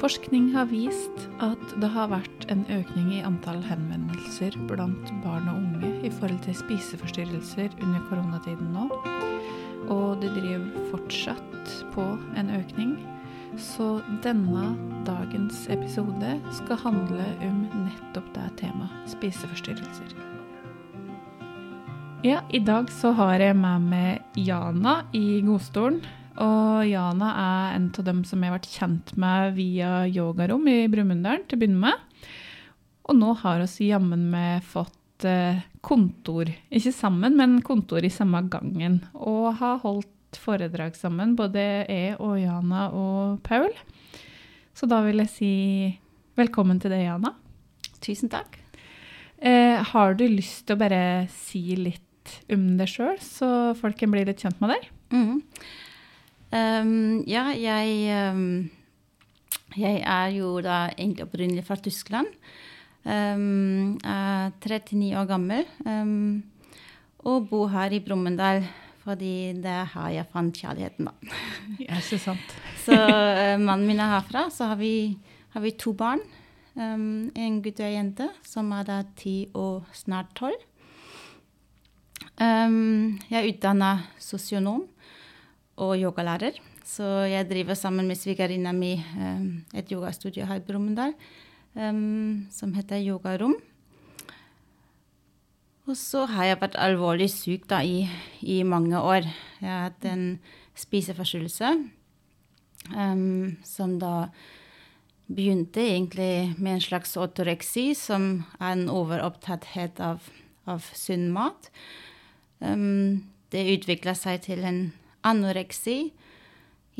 Forskning har vist at det har vært en økning i antall henvendelser blant barn og unge i forhold til spiseforstyrrelser under koronatiden nå. Og det driver fortsatt på en økning. Så denne dagens episode skal handle om nettopp det temaet spiseforstyrrelser. Ja, i dag så har jeg med meg Jana i godstolen. Og Jana er en av dem som jeg har vært kjent med via yogarom i Brumunddal til å begynne med. Og nå har vi jammen meg fått eh, kontor, ikke sammen, men kontor i samme gangen. Og har holdt foredrag sammen, både jeg og Jana og Paul. Så da vil jeg si velkommen til deg, Jana. Tusen takk. Eh, har du lyst til å bare si litt om deg sjøl, så folk kan bli litt kjent med deg? Mm. Um, ja, jeg um, Jeg er jo da egentlig opprinnelig fra Tyskland. Um, er 39 år gammel og bor her i Brumunddal. Fordi det er her jeg fant kjærligheten, da. Ja, så sant. så uh, mannen min er herfra. Så har vi, har vi to barn. En gutt og en jente som er da ti og snart tolv. Jeg er utdanna sosionom og yogalærer. Så jeg driver sammen med svigerinna mi um, et yogastudio her i Brumunddal um, som heter Yogarom. Og så har jeg vært alvorlig syk da, i, i, mange år. Jeg har hatt en spiseforstyrrelse som da begynte egentlig med en slags autoreksi, som er en overopptatthet av, av sunn mat. Um, det utvikla seg til en anoreksi,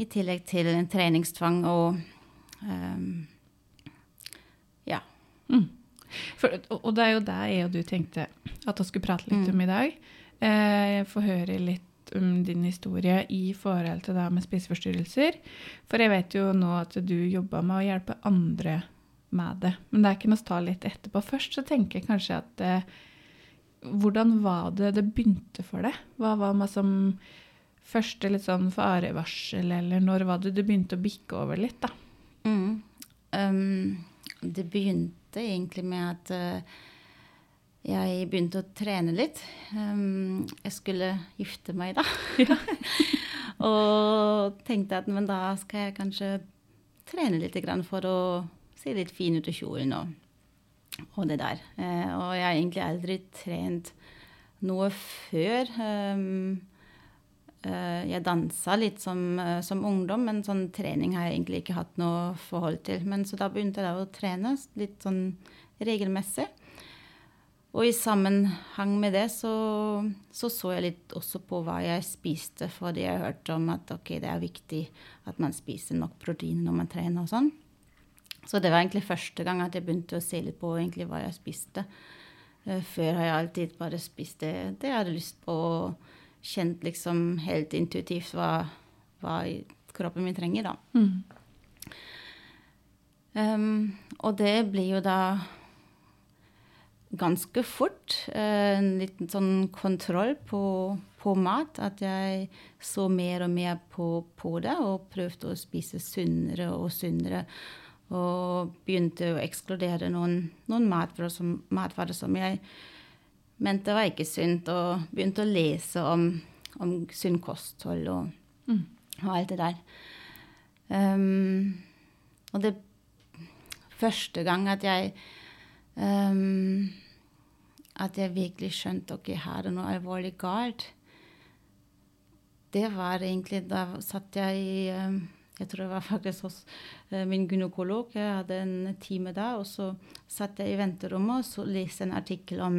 i tillegg til en treningstvang og um, ja. Mm. For, og det er jo det jeg og du tenkte at vi skulle prate litt mm. om i dag. Eh, jeg får høre litt om din historie i forhold til det med spiseforstyrrelser. For jeg vet jo nå at du jobber med å hjelpe andre med det. Men det er ikke noe å ta litt etterpå. Først så tenker jeg kanskje at eh, hvordan var det det begynte for deg? Hva var det som første litt sånn farevarsel, eller når var det du begynte å bikke over litt, da? Mm. Um, det begynte egentlig med at uh, jeg begynte å trene litt. Um, jeg skulle gifte meg, da. Ja. og tenkte at men da skal jeg kanskje trene litt for å se litt fin ut i kjolen. og og det der. Uh, og jeg har egentlig aldri trent noe før. Um, jeg dansa litt som, uh, som, ungdom, men sånn trening har jeg egentlig ikke hatt noe forhold til. Men så da begynte jeg å trene litt sånn regelmessig. Og i sammenheng med det så, så, så jeg litt også på hva jeg spiste, fordi jeg hørte om at ok, det er viktig at man spiser nok protein når man trener og sånn. Så det var egentlig første gang at jeg begynte å se litt på hva jeg spiste. Uh, før har jeg alltid bare spist det, det jeg hadde lyst på, og kjent liksom helt intuitivt hva, hva kroppen min trenger, da. Mm. Um, og det blir jo da ganske fort uh, en liten sånn kontroll på, på, mat. At jeg så mer og mer på, på det og prøvde å spise sunnere og sunnere. Og begynte å ekskludere noen, noen matvarer, som, matvarer, som, jeg mente var ikke sunt, og begynte å lese om, om sunn kosthold og, mm. og, alt det der. Um, og det første gang at jeg um, At jeg virkelig skjønte ok, her er noe alvorlig galt, det var egentlig Da satt jeg i um, jeg tror det var faktisk hos eh, min gynekolog. Jeg hadde en time da, og så satt jeg i venterommet og så leste en artikkel om,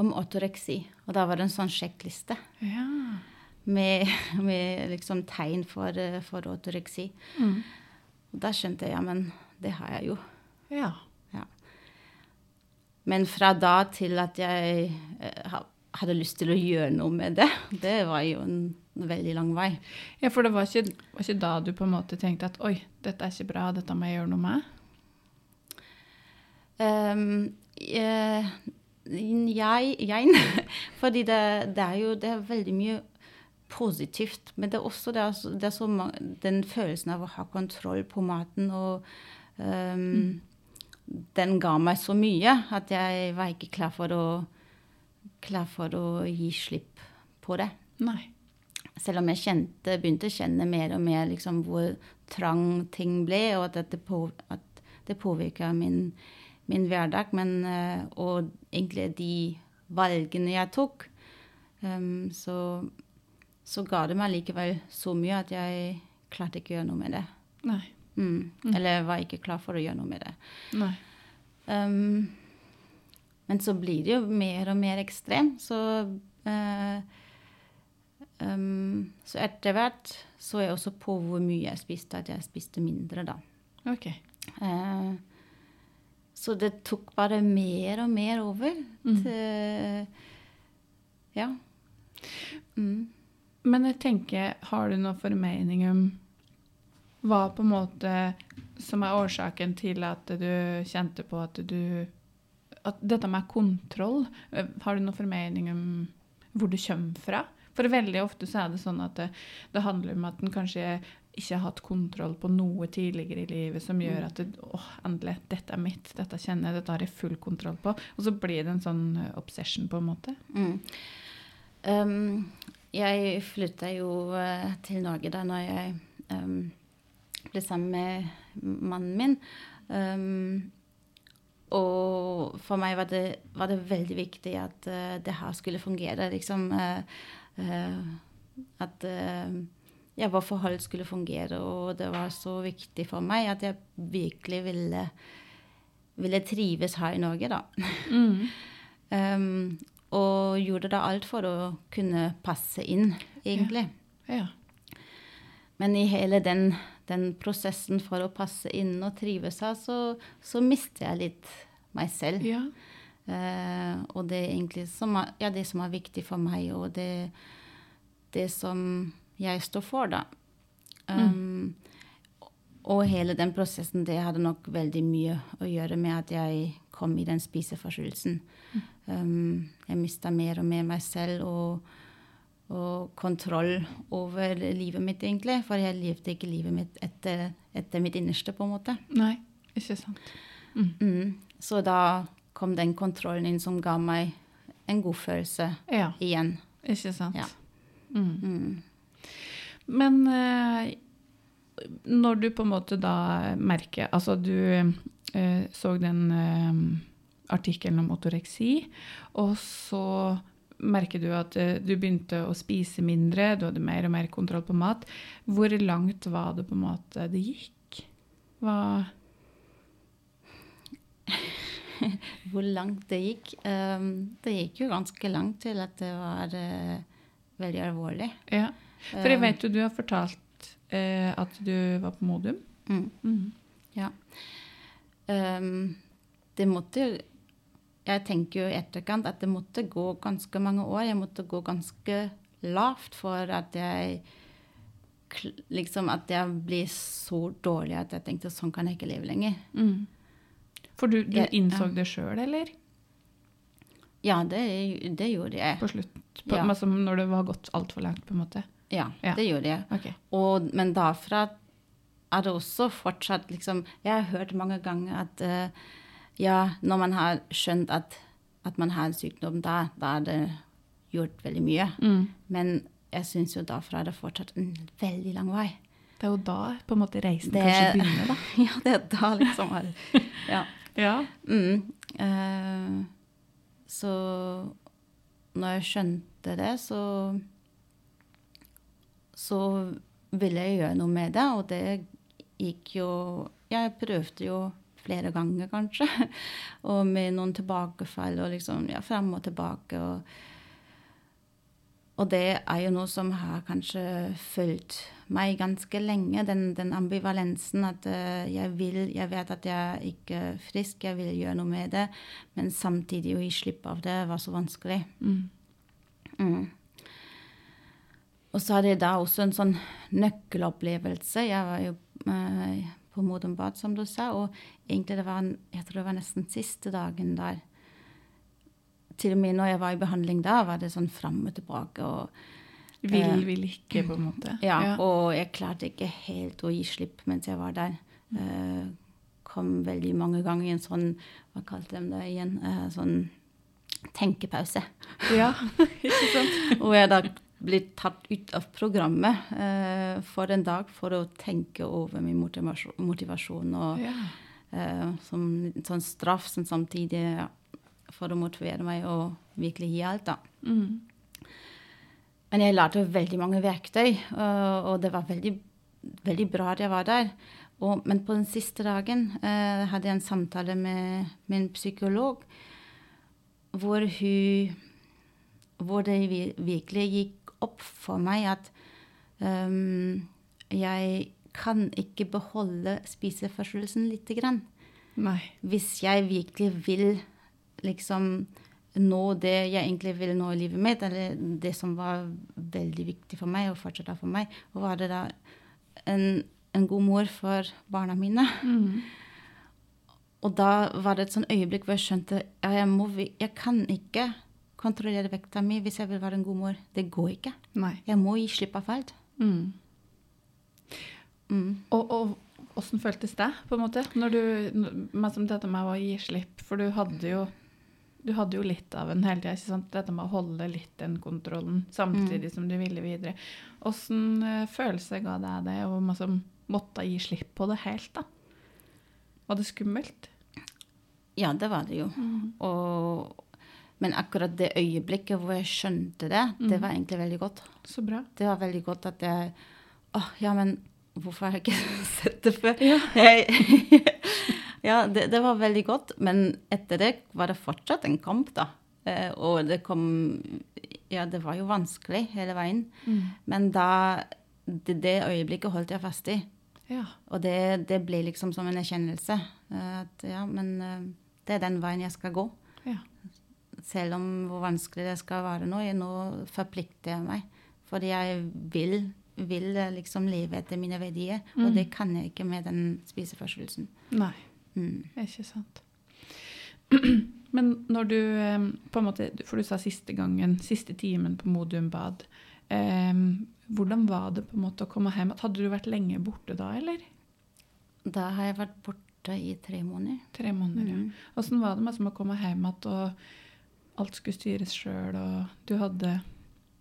om ortoreksi. Og da var det en sånn sjekkliste ja. med, med, liksom tegn for, eh, for ortoreksi. Mm. Og da skjønte jeg ja, men det har jeg jo. Ja. ja. Men fra da til at jeg eh, hadde lyst til å gjøre noe med det, det var jo en veldig lang vei. Ja, For det var ikke, var ikke, da du på en måte tenkte at oi, dette er ikke bra, dette må jeg gjøre noe med? Um, jeg, jeg, Fordi det, det, er jo det er veldig mye positivt. Men det er også det er, det er så, den følelsen av å ha kontroll på maten og ehm, Den ga meg så mye at jeg var ikke klar for å, klar for å gi slipp på det. Nei. Selv om jeg kjente, begynte å kjenne mer og mer liksom, hvor trang ting ble, og at det, på, at det påvirka min, min hverdag. Men, eh, og egentlig de valgene jeg tok, Um, så, så ga det meg likevel så mye at jeg klarte ikke å gjøre noe med det. Nei. Mm. Eller var ikke klar for å gjøre noe med det. Nei. Um, men så blir det jo mer og mer ekstrem, så uh, um, Så etter hvert så jeg også på hvor mye jeg spiste, at jeg spiste mindre, da. Okay. Eh, så det tok bare mer og mer over. Mm. Til, ja. Mm. Men jeg tenker, har du noen formening om hva på en måte som er årsaken til at du kjente på at du at Dette med kontroll, eh, har du noen formening om hvor du kommer fra? For veldig ofte så er det sånn at det, det handler om at en kanskje ikke har hatt kontroll på noe tidligere i livet som gjør at det, åh, endelig, dette er mitt, dette kjenner jeg, dette har jeg full kontroll på. Og så blir det en sånn obsession, på en måte. Mm. Um, jeg flytta jo til Norge da når jeg um, ble sammen med mannen min. Um, og for meg var det, var det veldig viktig at uh, det her skulle fungere. Liksom, Uh, uh, at ja, vårt forhold skulle fungere. Og det var så viktig for meg at jeg virkelig ville, ville trives her i Norge, da. Um, og gjorde da alt for å kunne passe inn, egentlig. Ja. Men i hele den, den prosessen for å passe inn og trives her, så, så mister jeg litt meg selv. ja. Uh, og det er egentlig som er, ja, det som er viktig for meg, og det, det som jeg står for, da. Um, Og hele den prosessen, det hadde nok veldig mye å gjøre med at jeg kom i den spiseforstyrrelsen. Um, jeg mista mer og mer meg selv og, og kontroll over livet mitt, egentlig. For jeg levde ikke livet mitt etter, etter mitt innerste, på en måte. Nei, ikke sant. Mm. Så da kom den kontrollen inn som ga meg en god følelse Ja, igjen. ikke sant. Ja. Mm. Men eh, når du på en måte da merker Altså, du eh, så den eh, artikkelen om otoreksi, og så merker du at du begynte å spise mindre, du hadde mer og mer kontroll på mat. Hvor langt var det på en måte det gikk? Hva Hvor langt det gikk? Det gikk jo ganske langt til at det var veldig alvorlig. Ja. For jeg Um, vet jo du har fortalt eh, at du var på Modum. Mm. Mm. Ja. Um, det måtte Jeg tenker jo i etterkant at det måtte gå ganske mange år. Jeg måtte gå ganske lavt for at jeg Liksom at jeg blir så dårlig at jeg tenkte sånn kan jeg ikke leve lenger. Mm. For du, du innså ja. det sjøl, eller? Ja, det, det gjorde jeg. På slutt? På, Ja. altså når det var gått altfor langt, på en måte? Ja, Ja. det gjorde jeg. Okay. Og, men derfra er det også fortsatt liksom Jeg har hørt mange ganger at uh, ja, når man har skjønt at, at man har en sykdom, da, da er det gjort veldig mye. Mm. Men jeg syns jo derfra er det fortsatt en veldig lang vei. Det er jo da på en måte reisen Det- kanskje begynner, da. ja, det er da liksom er Ja. Ja. Mm. uh, så når jeg skjønte det, så så ville jeg gjøre noe med det, og det gikk jo Jeg prøvde jo flere ganger, kanskje. Og med noen tilbakefall og liksom ja, fram og tilbake. Og, og det er jo noe som har kanskje fulgt meg ganske lenge, den, den ambivalensen at eh, jeg vil Jeg vet at jeg ikke er frisk, jeg vil gjøre noe med det, men samtidig å gi slipp av det var så vanskelig. Mm. Mm. Og så hadde jeg da også en sånn nøkkelopplevelse. Jeg var jo eh, på Modum Bad, som du sa, og egentlig det var, en- jeg tror det var nesten siste dagen der. Til og med når jeg var i behandling da, var det sånn fram og tilbake. Og Vil, Eh, vil ikke, på en måte. Ja, og jeg klarte ikke helt å gi slipp mens jeg var der. Eh, kom veldig mange ganger i en sånn Hva kalte de det igjen? Eh, sånn tenkepause. ja. ikke sant? Og jeg da blitt tatt ut av programmet eh, for en dag for å tenke over min motivasjon, motivasjon og Ja. eh, som en sånn straff som samtidig for å motivere meg og virkelig gi alt, da. Mm. Men jeg lærte veldig mange verktøy, og, og det var veldig, veldig bra at jeg var der. Og, men på den siste dagen eh, hadde jeg en samtale med min psykolog hvor hun Hvor det virkelig gikk opp for meg at um, jeg kan ikke beholde spiseforstyrrelsen lite grann Nei. hvis jeg virkelig vil liksom nå det jeg egentlig vil nå i livet mitt, eller det som var veldig viktig for meg, og fortsatt er for meg, å var det da en, en god mor for barna mine. Mm. Og da var det et sånn øyeblikk hvor jeg skjønte at jeg, jeg kan ikke kontrollere vekta mi hvis jeg vil være en god mor. Det går ikke. Nei. Jeg må gi slipp av alt. Mm. Mm. Og, og hvordan føltes det, på en måte? Når du, meg som dette med å gi slipp, for du hadde jo du hadde jo litt av en hele tida. Dette med å holde litt den kontrollen samtidig som du ville videre. Åssen uh, følelse ga deg det og å som måtte gi slipp på det helt? da? Var det skummelt? Ja, det var det jo. Og, men akkurat det øyeblikket hvor jeg skjønte det, det var egentlig veldig godt. Så bra. Det var veldig godt at jeg Åh, ja, men hvorfor har jeg ikke sett det før? Ja. Jeg, ja, det, det var veldig godt. Men etter det var det fortsatt en kamp, da. Eh, og det kom Ja, det var jo vanskelig hele veien. Mm. Men da det, det øyeblikket holdt jeg fast i. Ja. Og det, det ble liksom som en erkjennelse. eh, At ja, men eh, det er den veien jeg skal gå. ja. Selv om hvor vanskelig det skal være nå. Jeg, nå forplikter jeg meg. Fordi jeg vil, vil eh, liksom leve etter mine verdier. Og det kan jeg ikke med den spiseforstyrrelsen. Nei. Mm. Ikke sant. Men når du eh, på en måte, For du sa siste gangen, siste timen på Modum Bad. Eh, hvordan var det på en måte å komme hjem? Hadde du vært lenge borte da, eller? Da har jeg vært borte i tre måneder. Tre måneder, ja. Åssen var det med å komme hjem igjen, og alt skulle styres sjøl, og du hadde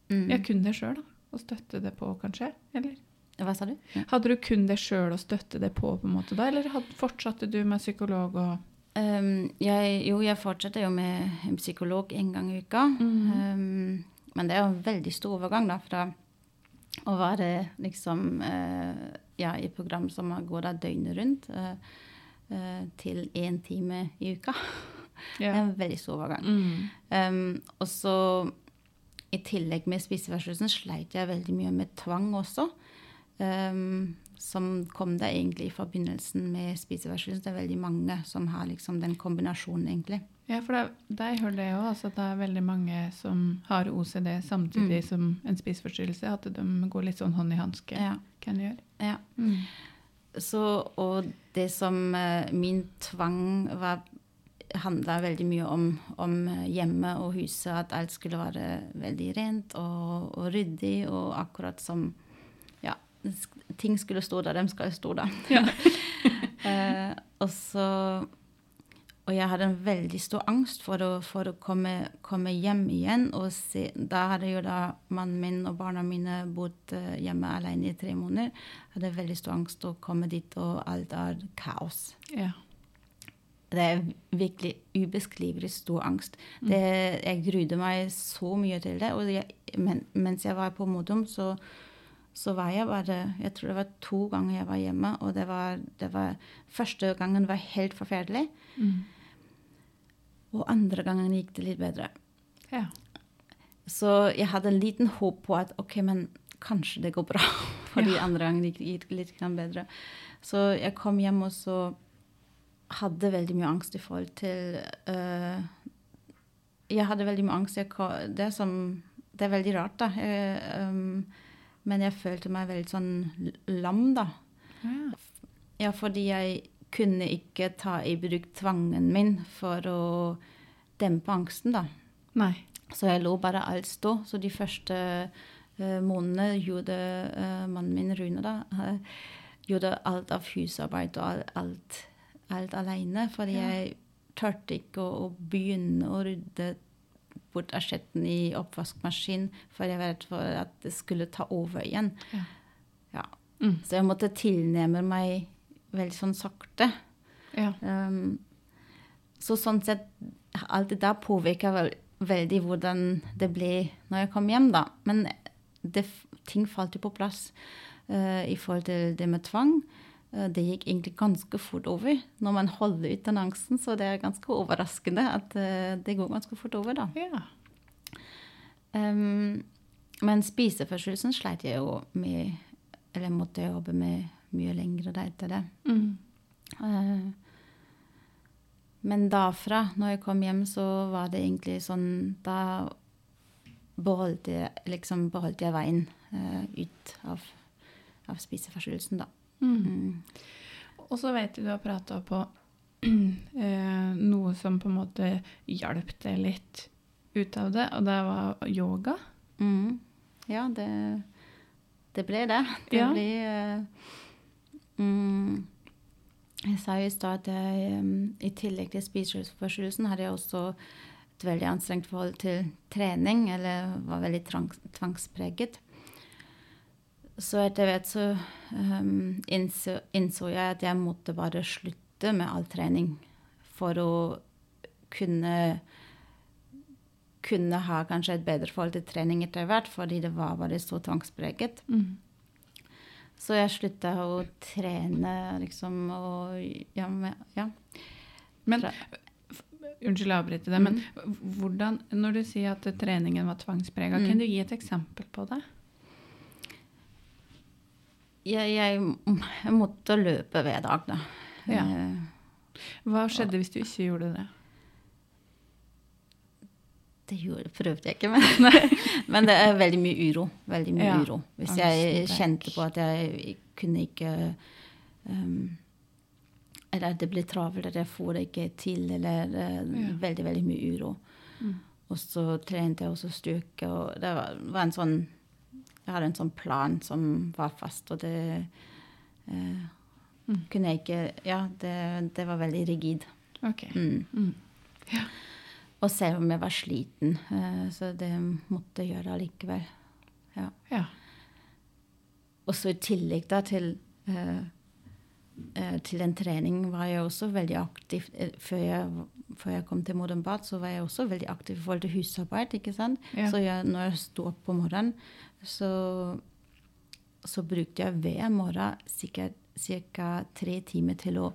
Mm. Ja, kun deg sjøl? Å støtte det på, kanskje? Eller? Hva sa du? Ja. Hadde du kun deg sjøl å støtte det på, på en måte da, eller fortsatte du med psykolog og Um, jeg, jo, jeg fortsetter jo med en psykolog en gang i uka. Um, men det er jo en veldig stor overgang da, fra å være liksom uh, ja, i program som går da døgnet rundt, uh, uh, til én time i uka. Det er en veldig stor overgang. Mm. Um, og så i tillegg med spiseforstyrrelsen sleit jeg veldig mye med tvang også. Um, som kom da egentlig i forbindelsen med spiseforstyrrelsen. Det er veldig mange som har liksom den kombinasjonen, egentlig. Ja, for det, det jeg hører det òg, altså at det er veldig mange som har OCD samtidig som en spiseforstyrrelse. At de går litt sånn hånd i hanske, Ja. kan gjøre. Ja. Mm. Så, og det som uh, min tvang var handla veldig mye om, om hjemmet og huset, at alt skulle være veldig rent og, og ryddig, og akkurat som Ja, ting skulle stå der de skal stå der. eh, og så Og jeg hadde en veldig stor angst for å, for å komme, komme hjem igjen. og se, Da hadde jo da mannen min og barna mine bodd eh, hjemme alene i tre måneder. Jeg hadde veldig stor angst å komme dit, og alt er kaos. Ja. Det er virkelig ubeskrivelig stor angst. Det, jeg grudde meg så mye til det. Og jeg, men, mens jeg var på Modum, så, så var jeg bare Jeg tror det var to ganger jeg var hjemme, og det var, det var Første gangen var helt forferdelig, Mm. og andre gangen gikk det litt bedre. ja. Så jeg hadde en liten håp på at ok, men kanskje det går bra. Fordi Ja. andre gangen gikk gikk det litt bedre. Så jeg kom hjem og så hadde veldig mye angst i forhold til uh, Jeg hadde veldig mye angst. Jeg, det, som, det er veldig rart, da. Jeg, um, men jeg følte meg veldig sånn lam, da. ja. Ja, fordi jeg kunne ikke ta i bruk tvangen min for å dempe angsten, da. Nei. Så jeg lå bare alt stå. Så de første uh, månedene gjorde uh, mannen min, Rune, da, gjorde alt av husarbeid og alt, alt, alene. Fordi Ja. jeg turte ikke å, å begynne å rydde bort asjetten i oppvaskmaskinen, for jeg var redd for at det skulle ta over igjen. Ja. Ja. Mm. Så jeg måtte tilnærme meg veldig sånn sakte. Ja. Um, så sånn sett, alt det der påvirka vel, veldig hvordan det ble når jeg kom hjem, da. Men det, ting falt jo på plass uh, i forhold til det med tvang. Eh, det gikk egentlig ganske fort over når man holder ut den angsten, så det er ganske overraskende at eh, det går ganske fort over, da. ja. Um, men spiseforstyrrelsen sleit jeg jo med, eller måtte jeg jobbe med mye lenger da etter det. Mm. Uh, men derfra, når jeg kom hjem, så var det egentlig sånn Da beholdt jeg, liksom beholdt jeg veien uh, ut av, av spiseforstyrrelsen, da. Mm. Og så vet jeg du har prata på eh, noe som på en måte hjalp deg litt ut av det, og det var yoga. Mm. Ja, det, det ble det. Det Ja. blir eh, mm, Jeg sa jo i stad at jeg um, i tillegg til spiseforstyrrelsen hadde jeg også et veldig anstrengt forhold til trening, eller var veldig trang, tvangspreget. Så etter hvert så um, innså, innså jeg at jeg måtte bare slutte med all trening for å kunne kunne ha kanskje et bedre forhold til trening etter hvert, fordi det var bare så tvangspreget. Mm. Så jeg slutta å trene, liksom, og ja, men- ja. Men Unnskyld å avbryte det, men hvordan, når du sier at treningen var tvangsprega, Mm. kan du gi et eksempel på det? Jeg, jeg, måtte løpe hver dag, da. Ja. Eh, Hva skjedde hvis du ikke gjorde det? Det gjorde, prøvde jeg ikke, men, men det er veldig mye uro. Veldig mye Ja, uro. Hvis jeg kjente på at jeg kunne ikke um, Eller at det ble travelt, eller jeg får det ikke til, eller uh, Ja. veldig, veldig mye uro. Mm. Og så trente jeg også styrke, og det var, var en sånn Jeg hadde en sånn plan som var fast, og det eh, Mm. kunne jeg ikke Ja, det, det var veldig rigid. Ok. Mm. Mm. Og selv om jeg var sliten, eh, så det måtte jeg gjøre allikevel. Ja. Ja. Og så i tillegg da til, eh, til en trening var jeg også veldig aktiv. eh, Før jeg, før jeg kom til Modern Bad, så var jeg også veldig aktiv i forhold til husarbeid. ikke sant? Ja. Så jeg, når jeg sto opp på morgenen, så, så brukte jeg hver morgen sikkert ca. tre timer til å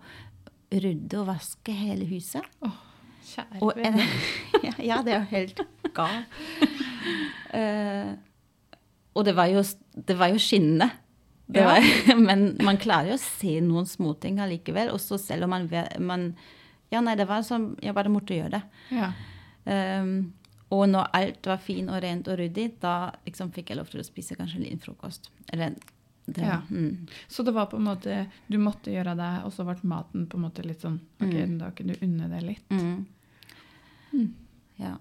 rydde og vaske hele huset. Oh, kjære Og ja, ja, det er jo helt galt. uh, og det var jo, det var jo skinnende. Det Ja. var, men man klarer jo å se noen småting allikevel. Og så selv om man, man Ja, nei, det var som Jeg bare måtte gjøre det. Ja. Um, og når alt var fint og rent og ryddig, da liksom fikk jeg lov til å spise kanskje en liten frokost. Eller det, Ja. mm. Så det var på en måte Du måtte gjøre det, og så ble maten på en måte litt sånn OK, Mm. da kunne du unne deg litt. Mm. Mm. Ja.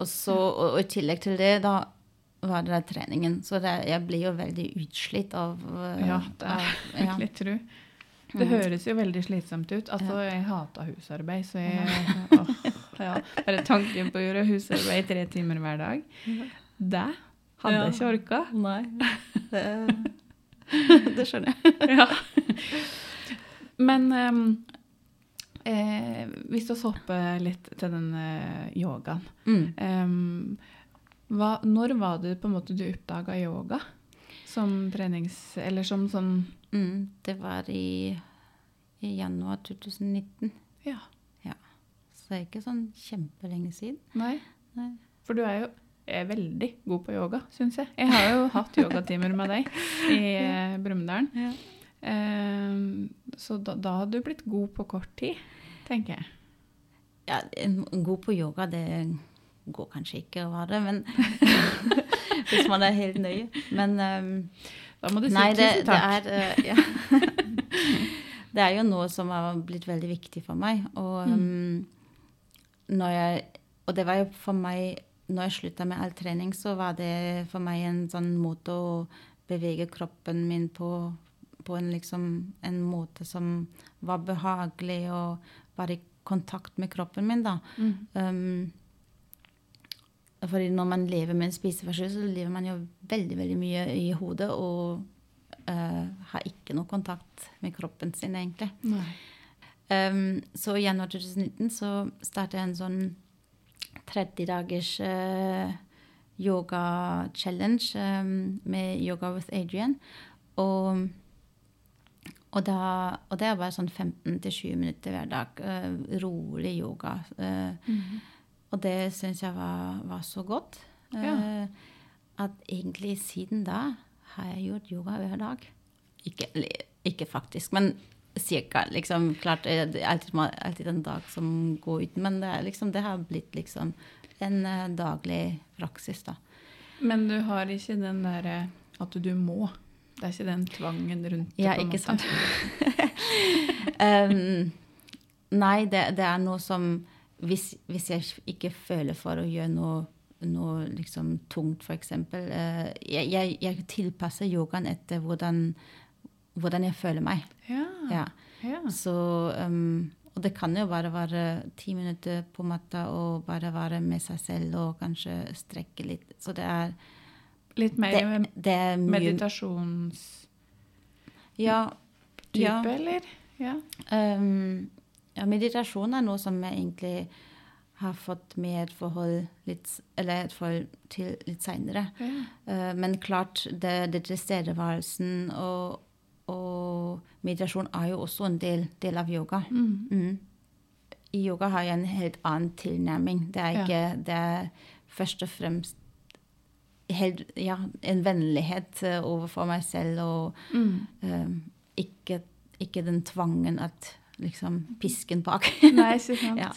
Og, så, og, og i tillegg til det, da var det der treningen. Så det, jeg blir jo veldig utslitt av uh, Ja, det er av- ja. Tru. Det Mm. høres jo veldig slitsomt ut. Altså, Ja. jeg hata husarbeid, så jeg åh, ja. Bare tanken på å gjøre husarbeid tre timer hver dag, det hadde Ja. jeg ikke orka. Nei. Det, det skjønner jeg. Ja. Men um, eh, hvis vi hopper litt til den eh, yogaen Mm. Ehm, hva, Når var det på en måte du oppdaga yoga? Som trenings... Eller som sånn Mm. Det var i, i januar 2019. Ja. Så det er ikke sånn kjempelenge siden. Nei. Nei. For du er jo er veldig god på yoga, syns jeg. Jeg har jo hatt yogatimer med deg i eh, Brumunddal. Ja. Ehm, så da, da hadde du blitt god på kort tid, tenker jeg. Ja, god på yoga, det går kanskje ikke å være, men Hvis man er helt nøye. Men um, Da må du si Nei, det, tusen det er uh, ja. Det er jo noe som har blitt veldig viktig for meg. Og, um, når jeg, og det var jo for meg når jeg slutta med all trening, så var det for meg en sånn måte å bevege kroppen min på, på en, liksom, en måte som var behagelig, og var i kontakt med kroppen min, da. Mm. Um, fordi når man lever med en spiseforstyrrelse, så lever man jo veldig veldig mye i hodet og uh, har ikke noe kontakt med kroppen sin, egentlig. Um, så i januar 2019 så startet jeg en sånn 30 dagers uh, yoga-challenge um, med Yoga with Adrian. Og, og, da, og det er bare sånn 15-20 minutter hver dag. Uh, rolig yoga. eh, Mhm. Og det syns jeg var, var så godt. Ja. eh, at egentlig siden da har jeg gjort yoga hver dag. Ikke, ikke faktisk, men cirka. Liksom, klart eh, det er alltid, alltid en dag som går uten, men det, liksom, det har blitt liksom en eh, daglig praksis, da. Men du har ikke den derre at du må. Det er ikke den tvangen rundt det. Ja, ikke sant. um, nei, det, det er noe som hvis, hvis jeg ikke føler for å gjøre noe, noe liksom tungt, f.eks. Uh, jeg, jeg, jeg tilpasser yogaen etter hvordan, hvordan jeg føler meg. Ja. Ja. ja. Så, um, og det kan jo bare være ti minutter på matta og bare være med seg selv og kanskje strekke litt. Så det er, Litt mer det, det er meditasjonstype, Ja. ja. eller? Ja. Um, ja, meditasjon er noe som jeg egentlig har fått mer forhold litt, eller et forhold til litt seinere. Mm. Uh, men klart, det, det tilstedeværelsen og, og meditasjon er jo også en del, del av yoga. Mm. Mm. I yoga har jeg en helt annen tilnærming. Det er Ja. Det er først og fremst helt, ja, en vennlighet eh, overfor meg selv og um, ikke, ikke den tvangen at liksom pisken bak. Nei, ikke sant. Ja.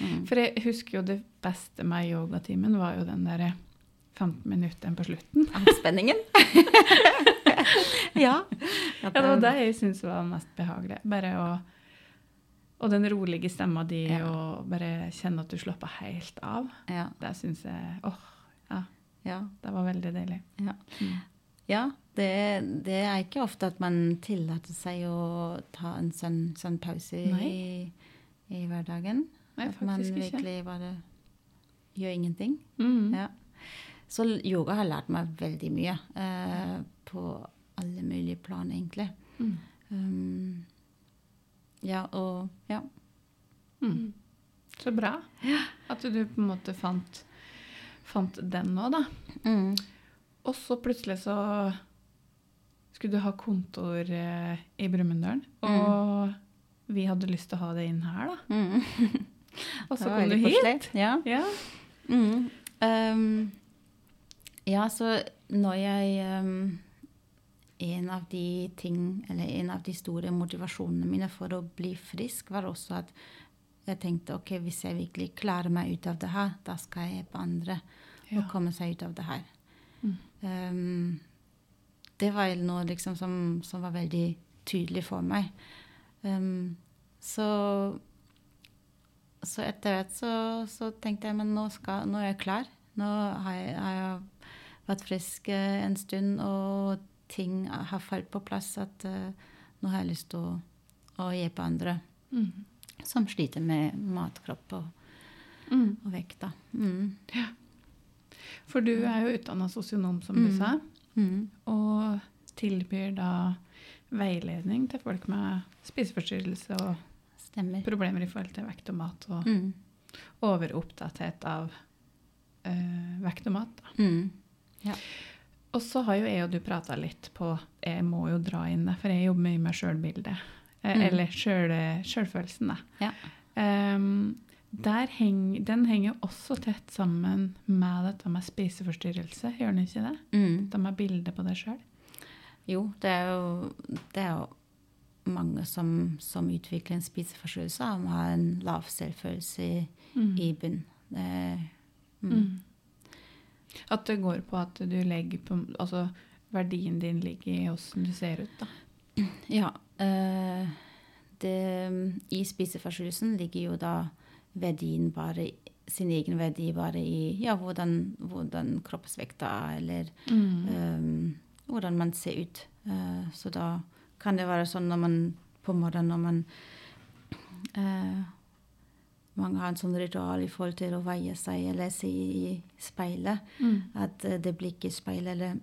Mm. For jeg husker jo det beste med yogatimen var jo den derre 15 minutter på slutten. Spenningen. ja. Ja, det var det jeg syntes var mest behagelig. Bare å Og den rolige stemma di, Ja. og bare kjenne at du slapper helt av. Ja. Det syns jeg Åh, Ja. det var veldig deilig. ja. Mm. Det, det er ikke ofte at man tillater seg å ta en sånn, sånn pause i, i hverdagen. Nei, at man virkelig bare gjør ingenting. Mm. Ja. Så yoga har lært meg veldig mye eh, på alle mulige plan, egentlig. Mm. Um, ja, og ja. Mm. Så bra at du på en måte fant, fant den nå, da. Mm. Og så plutselig så skulle ha kontor eh, i Brumunddal, og vi hadde lyst til å ha det inn her, da. Mm. Og så kom du hit. koselig. Ja. Ja. Mm. Um, ja, så når jeg um, En av de ting, eller en av de store motivasjonene mine for å bli frisk, var også at jeg tenkte ok, hvis jeg virkelig klarer meg ut av det her, da skal jeg hjelpe andre Ja. å komme seg ut av det her. Mm. Um, det var noe liksom som, som var veldig tydelig for meg. Um, så så etter hvert så, så tenkte jeg men nå, skal, nå er jeg klar. Nå har jeg, har jeg vært frisk eh, en stund, og ting har falt på plass. At uh, nå har jeg lyst til å, å hjelpe andre Mm. som sliter med matkropp og, Mm. og vekt. Mm. For du er jo utdanna sosionom, som du Mm. sa, Mm. og tilbyr da veiledning til folk med spiseforstyrrelse og Stemmer. problemer i forhold til vekt og mat, og Mm. overopptatthet av øh, vekt og mat. Da. Mm. Og så har jo jeg og du prata litt på Jeg må jo dra inn det, for jeg jobber mye med sjølbildet. Eh, Mm. Eller sjøl- sjølfølelsen, da. Ja. Der heng, den henger jo også tett sammen med dette med spiseforstyrrelse, gjør den ikke det? Mm. Dette med bildet på deg sjøl. Jo, det er jo, det er jo mange som, som utvikler en spiseforstyrrelse, og har en lav selvfølelse i, i bunn. Det, mm. Mm. At det går på at du legger på Altså verdien din ligger i åssen du ser ut, da. Ja. Øh, det, I spiseforstyrrelsen ligger jo da verdien bare sin egen verdi bare i ja, hvordan, hvordan kroppsvekta er, eller Mm. um, hvordan man ser ut. Uh, så da kan det være sånn når man på morgenen når man uh, Mange har en sånn ritual i forhold til å veie seg eller se i speilet. Mm. At eh, det blikket i speilet eller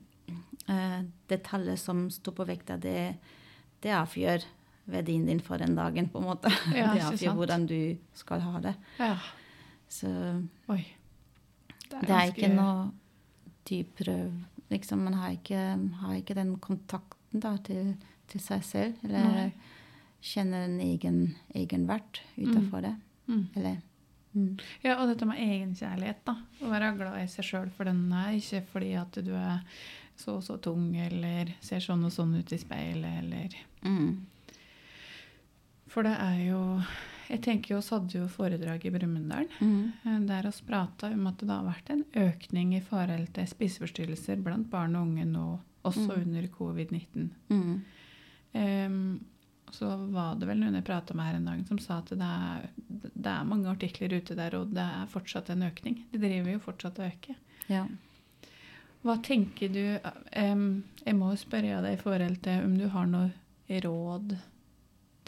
eh, det tallet som står på vekta, det, det avgjør verdien din for den dagen, på en måte. Ja, det avgjør sant. hvordan du skal ha det. Ja. Så Oi. det er ganske- ikke noe dyp liksom, Man har ikke, har ikke den kontakten da, til, til seg selv. Eller Nei. kjenner en egen, egen utafor utenfor det. Mm. Eller mm. Ja, og dette med egenkjærlighet, da. Å være glad i seg sjøl for den er, ikke fordi at du er så og så tung, eller ser sånn og sånn ut i speilet, eller Mm. For det er jo Jeg tenker jo oss hadde jo foredrag i Brumunddal. Mm. eh, Der oss prata om at det har vært en økning i forhold til spiseforstyrrelser blant barn og unge nå, også Mm. under covid-19. Mm. Um, så var det vel noen jeg prata med her en dag, som sa at det er, det er mange artikler ute der, og det er fortsatt en økning. De driver jo fortsatt å øke. Ja. Hva tenker du um, Jeg må jo spørre deg i forhold til om du har noe råd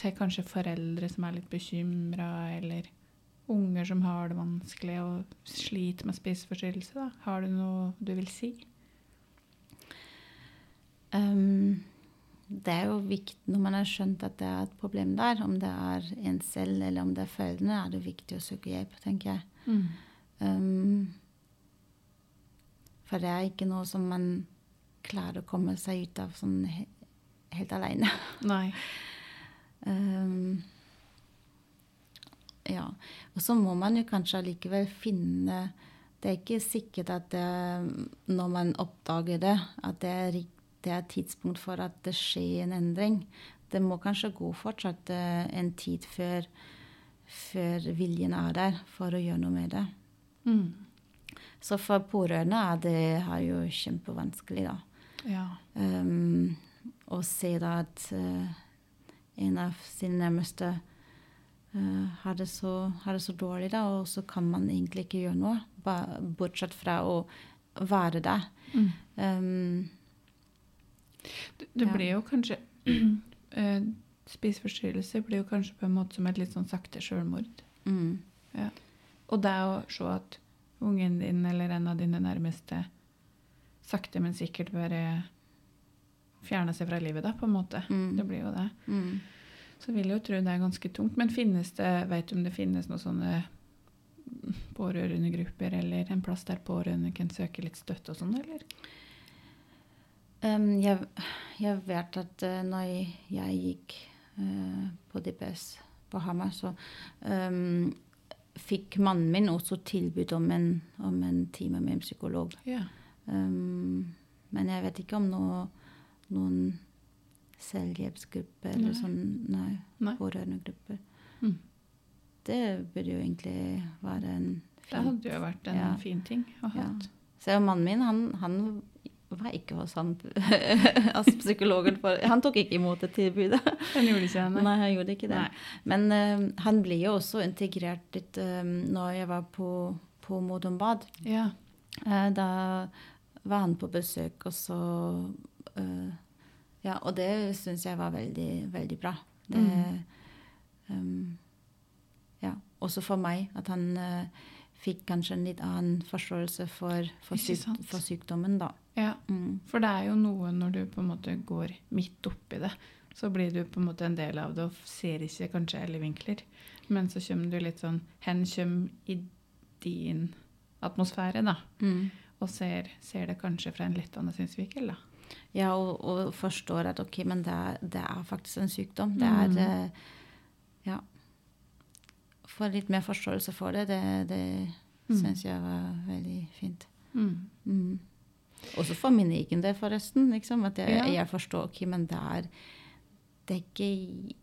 til kanskje foreldre som er litt bekymra, eller unger som har det vanskelig og sliter med spiseforstyrrelse. da. Har du noe du vil si? Um, det er jo viktig når man har skjønt at det er et problem der, om det er en selv eller om det er foreldrene, er det viktig å søke hjelp, tenker jeg. Um, for det er ikke noe som man klarer å komme seg ut av sånn he helt alene. Um, ja. Og så må man jo kanskje allikevel finne Det er ikke sikkert at det, når man oppdager det, at det er, det er tidspunkt for at det skjer en endring. Det må kanskje gå fortsatt eh, en tid før, før viljen er der for å gjøre noe med det. Mm. Så for pårørende er det her jo kjempevanskelig, da. Ja. Um, å se da at eh, en av sine nærmeste eh, har, det så, har det så dårlig, da, og så kan man egentlig ikke gjøre noe, bortsett fra å være der. Mm. Um, Det, det Ja. blir jo kanskje uh, Spiseforstyrrelser blir jo kanskje på en måte som et litt sånn sakte selvmord. mm, Og det å se at ungen din eller en av dine nærmeste sakte, men sikkert bare fjerner seg fra livet, da, på en måte. Mm. Det blir jo det. mm. Så vil jeg jo tro det er ganske tungt. Men finnes det, vet du om det finnes noen sånne pårørendegrupper, eller en plass der pårørende kan søke litt støtte og sånn, eller? Um, jeg, jeg vet at uh, når jeg, gikk uh, på DPS på Hamar, så um, fikk mannen min også tilbud om en, om en time med en psykolog. Ja. Um, men jeg vet ikke om noe, noen selvhjelpsgrupper eller Nei. sånn nei, Nei. pårørendegrupper. Mm. Det burde jo egentlig være en Det fin hadde jo vært en Ja. fin ting å ha Ja. Så mannen min, han, han var ikke hos han altså psykologen. For, han tok ikke imot det tilbudet. Han gjorde ikke det, Nei, han gjorde ikke det. Men eh, han ble jo også integrert litt uh, når jeg var på, på Modum Bad. Ja. Uh, da var han på besøk, og så eh, Ja, og det syns jeg var veldig, veldig bra. Det, um, ja, også for meg, at han uh, fikk kanskje en litt annen forståelse for, for, syk, for sykdommen, da. ja. Mm. For det er jo noe når du på en måte går midt oppi det, så blir du på en måte en del av det og ser ikke kanskje alle vinkler. Men så kommer du litt sånn hen kommer i din atmosfære, da. Mm. Og ser, ser det kanskje fra en litt annen synsvinkel, da. Ja, og, og forstår at ok, men det er, det er faktisk en sykdom. Det er Mm. Ja. Få litt mer forståelse for det, det, det Mm. syns jeg var veldig fint. Mm. Mm. Også for min egen del, forresten. Liksom, at jeg, Ja. jeg forstår ok, men det er, det er ikke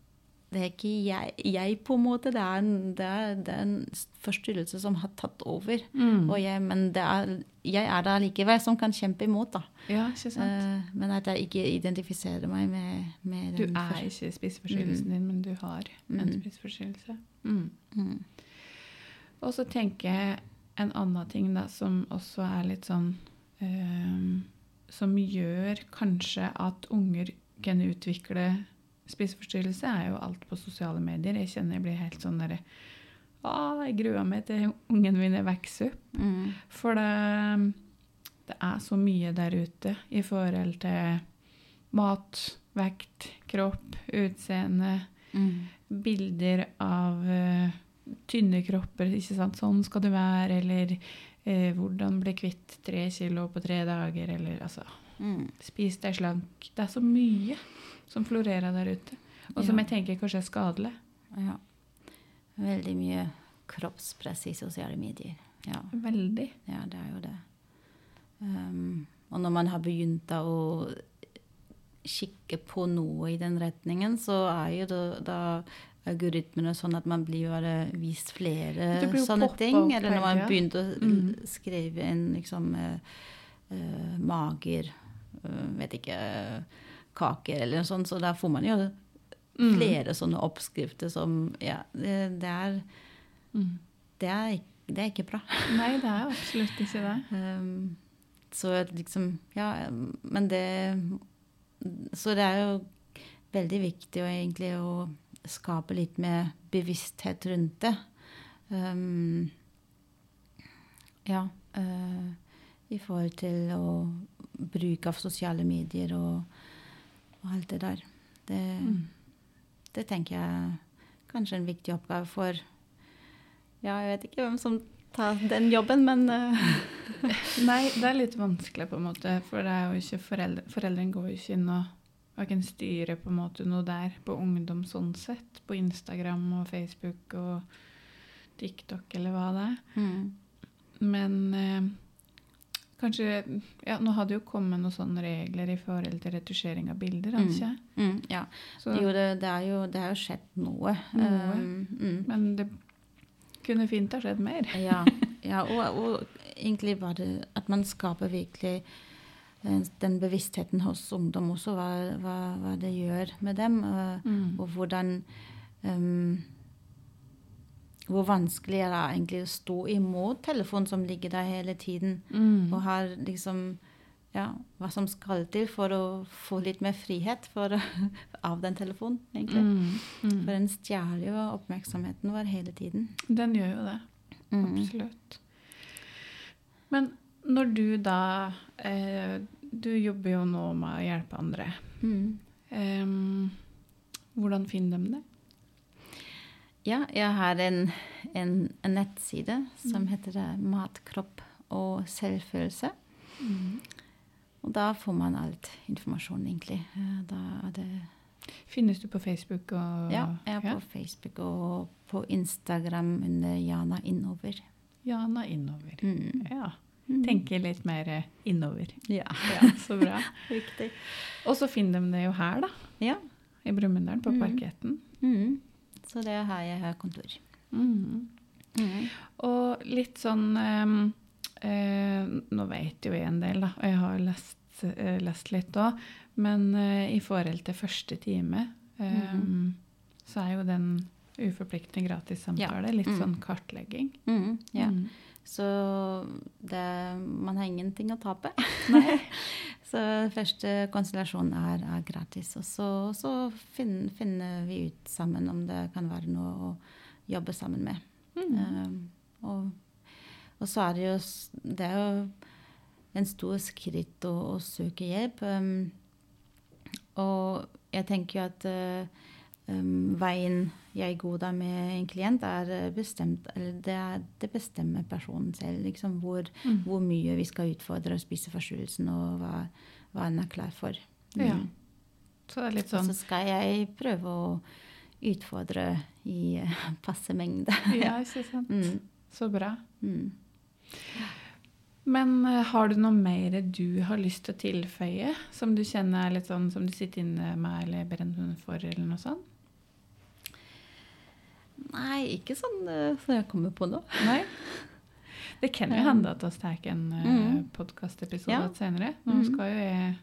det er ikke jeg, jeg, på en måte. Det er, en, det, er, det er en forstyrrelse som har tatt over. Mm. Jeg, men det er, jeg er der likevel, som kan kjempe imot. da. Ja, ikke sant? Uh, men at jeg ikke identifiserer meg med, med Du er ikke spiseforstyrrelsen din, men du har en Mm. spiseforstyrrelse. Mm. Mm. Og så tenker jeg en annen ting da, som også er litt sånn uh, Som gjør kanskje at unger kan utvikle spiseforstyrrelse, er jo alt på sosiale medier. Jeg kjenner jeg blir helt sånn derre Å, jeg gruer meg til ungen min er vokser opp. Mm. For det, det er så mye der ute i forhold til mat, vekt, kropp, utseende, Mm. bilder av eh, tynne kropper. ikke sant? Sånn skal du være, eller eh, hvordan bli kvitt tre kilo på tre dager, eller altså Mm. Spis deg slank. Det er så mye som florerer der ute. Og som Ja. jeg tenker kanskje er skadelig. Ja. Veldig mye kroppspress i sosiale medier. Ja, Veldig. ja det er jo det. Um, og når man har begynt å kikke på noe i den retningen, så er jo da, da algoritmene sånn at man blir bare vist flere sånne ting. Eller når man begynte å Mm. skrive en liksom uh, uh, mager Vet ikke eh, Kaker eller noe sånt. Så da får man jo Mm. flere sånne oppskrifter som Ja, det, det er Mm. det er, det er ikke bra. Nei, det er absolutt ikke det. Um, så liksom Ja, men det Så det er jo veldig viktig å egentlig å skape litt mer bevissthet rundt det. Um, ja. Uh, I forhold til å bruk av sosiale medier og, og alt det der. Det, Mm. det tenker jeg er kanskje en viktig oppgave for Ja, jeg vet ikke hvem som tar den jobben, men eh, Nei, det er litt vanskelig, på en måte. For det er jo ikke foreldre, foreldrene går jo ikke inn og, og kan styre på en måte noe der på ungdom sånn sett. På Instagram og Facebook og TikTok eller hva det er. mm, Men eh, kanskje Ja, nå hadde jo kommet noen sånne regler i forhold til retusjering av bilder, Mm. ikke mm, Ja. Så, Jo, det, det, er jo, det har jo skjedd noe. Noe. Um, mm. Men det kunne fint ha skjedd mer. Ja, ja og, og egentlig var det at man skaper virkelig eh, den bevisstheten hos ungdom også, hva, hva, hva det gjør med dem. Og, Mm. og hvordan um, Hvor vanskelig er det egentlig å stå imot telefonen som ligger der hele tiden, Mm. og har liksom ja, hva som skal til for å få litt mer frihet for, av den telefonen, egentlig. Mm. Mm. For den stjeler jo oppmerksomheten vår hele tiden. Den gjør jo det. Mm. Absolutt. Men når du da eh, Du jobber jo nå med å hjelpe andre. Em, hvordan finner de det? Ja, jeg har en, en, en nettside som heter Mat, Matkropp og selvfølelse. Og da får man alt informasjon, egentlig. Eh, Da er det Finnes du på Facebook og Ja, jeg er på Facebook og på Instagram under Jana Innover. Jana innover. Mm. Ja. Tenker litt mer eh, innover. Ja, Ja, så bra. riktig. Og så finner de det jo her, da. Ja. I Brumunddal, på Mm. parketten. Mm. Så det er her jeg har kontor. Mm. Og litt sånn eh, Nå vet jo jeg en del, da, og jeg har lest, eh, lest litt òg, men eh, i forhold til første time, em, så er jo den uforpliktende gratis samtale litt Mm. sånn kartlegging. Mm. Ja. Så det, man har ingenting å tape. Så første konstellasjon er, er gratis. Og så, så fin, finner vi ut sammen om det kan være noe å jobbe sammen med. Mm. Um, og, og så er det jo Det er jo en stor skritt å, å søke hjelp. Um, og jeg tenker jo at uh, um, veien jeg går da med en klient, er uh, bestemt Eller det, er, det bestemmer personen selv. Liksom, hvor, Mm. hvor mye vi skal utfordre og spise forstyrrelsen, og hva, hva en er klar for. Ja. Mm. Så det er litt Og sånn så skal jeg prøve å utfordre i uh, passe mengde. Ja, ikke sant. Mm. Så bra. Mm. Men eh, har du noe mer du har lyst til å tilføye, som du kjenner er litt sånn som du sitter inne med eller brenner for, eller noe sånt? Nei, ikke sånn uh, som jeg kommer på nå. Nei? Det kan jo hende at vi tar en uh, Mm. podkastepisode Ja. senere. Nå Mm. skal jo jeg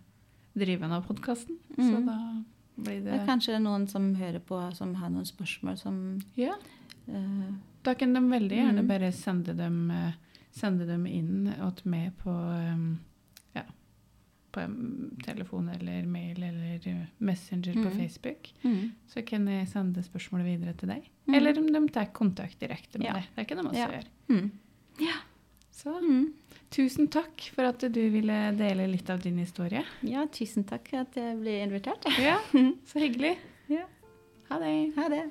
drive av podkasten, så Mm. da blir Det det er kanskje noen som hører på som har noen spørsmål som Ja. Uh, Da kan de veldig gjerne Mm. bare sende dem, eh, sende dem inn og med på um, på telefon eller mail eller Messenger Messenger på Mm. Facebook. mm. Så kan jeg sende spørsmålet videre til deg. Mm. Eller om de tar kontakt direkte med Ja. deg. Det kan de også Ja. gjøre. Mm. Så Mm. tusen takk for at du ville dele litt av din historie. Ja, tusen takk for at jeg ble invitert. Ja, så hyggelig. Ja. Ha det. Ha det.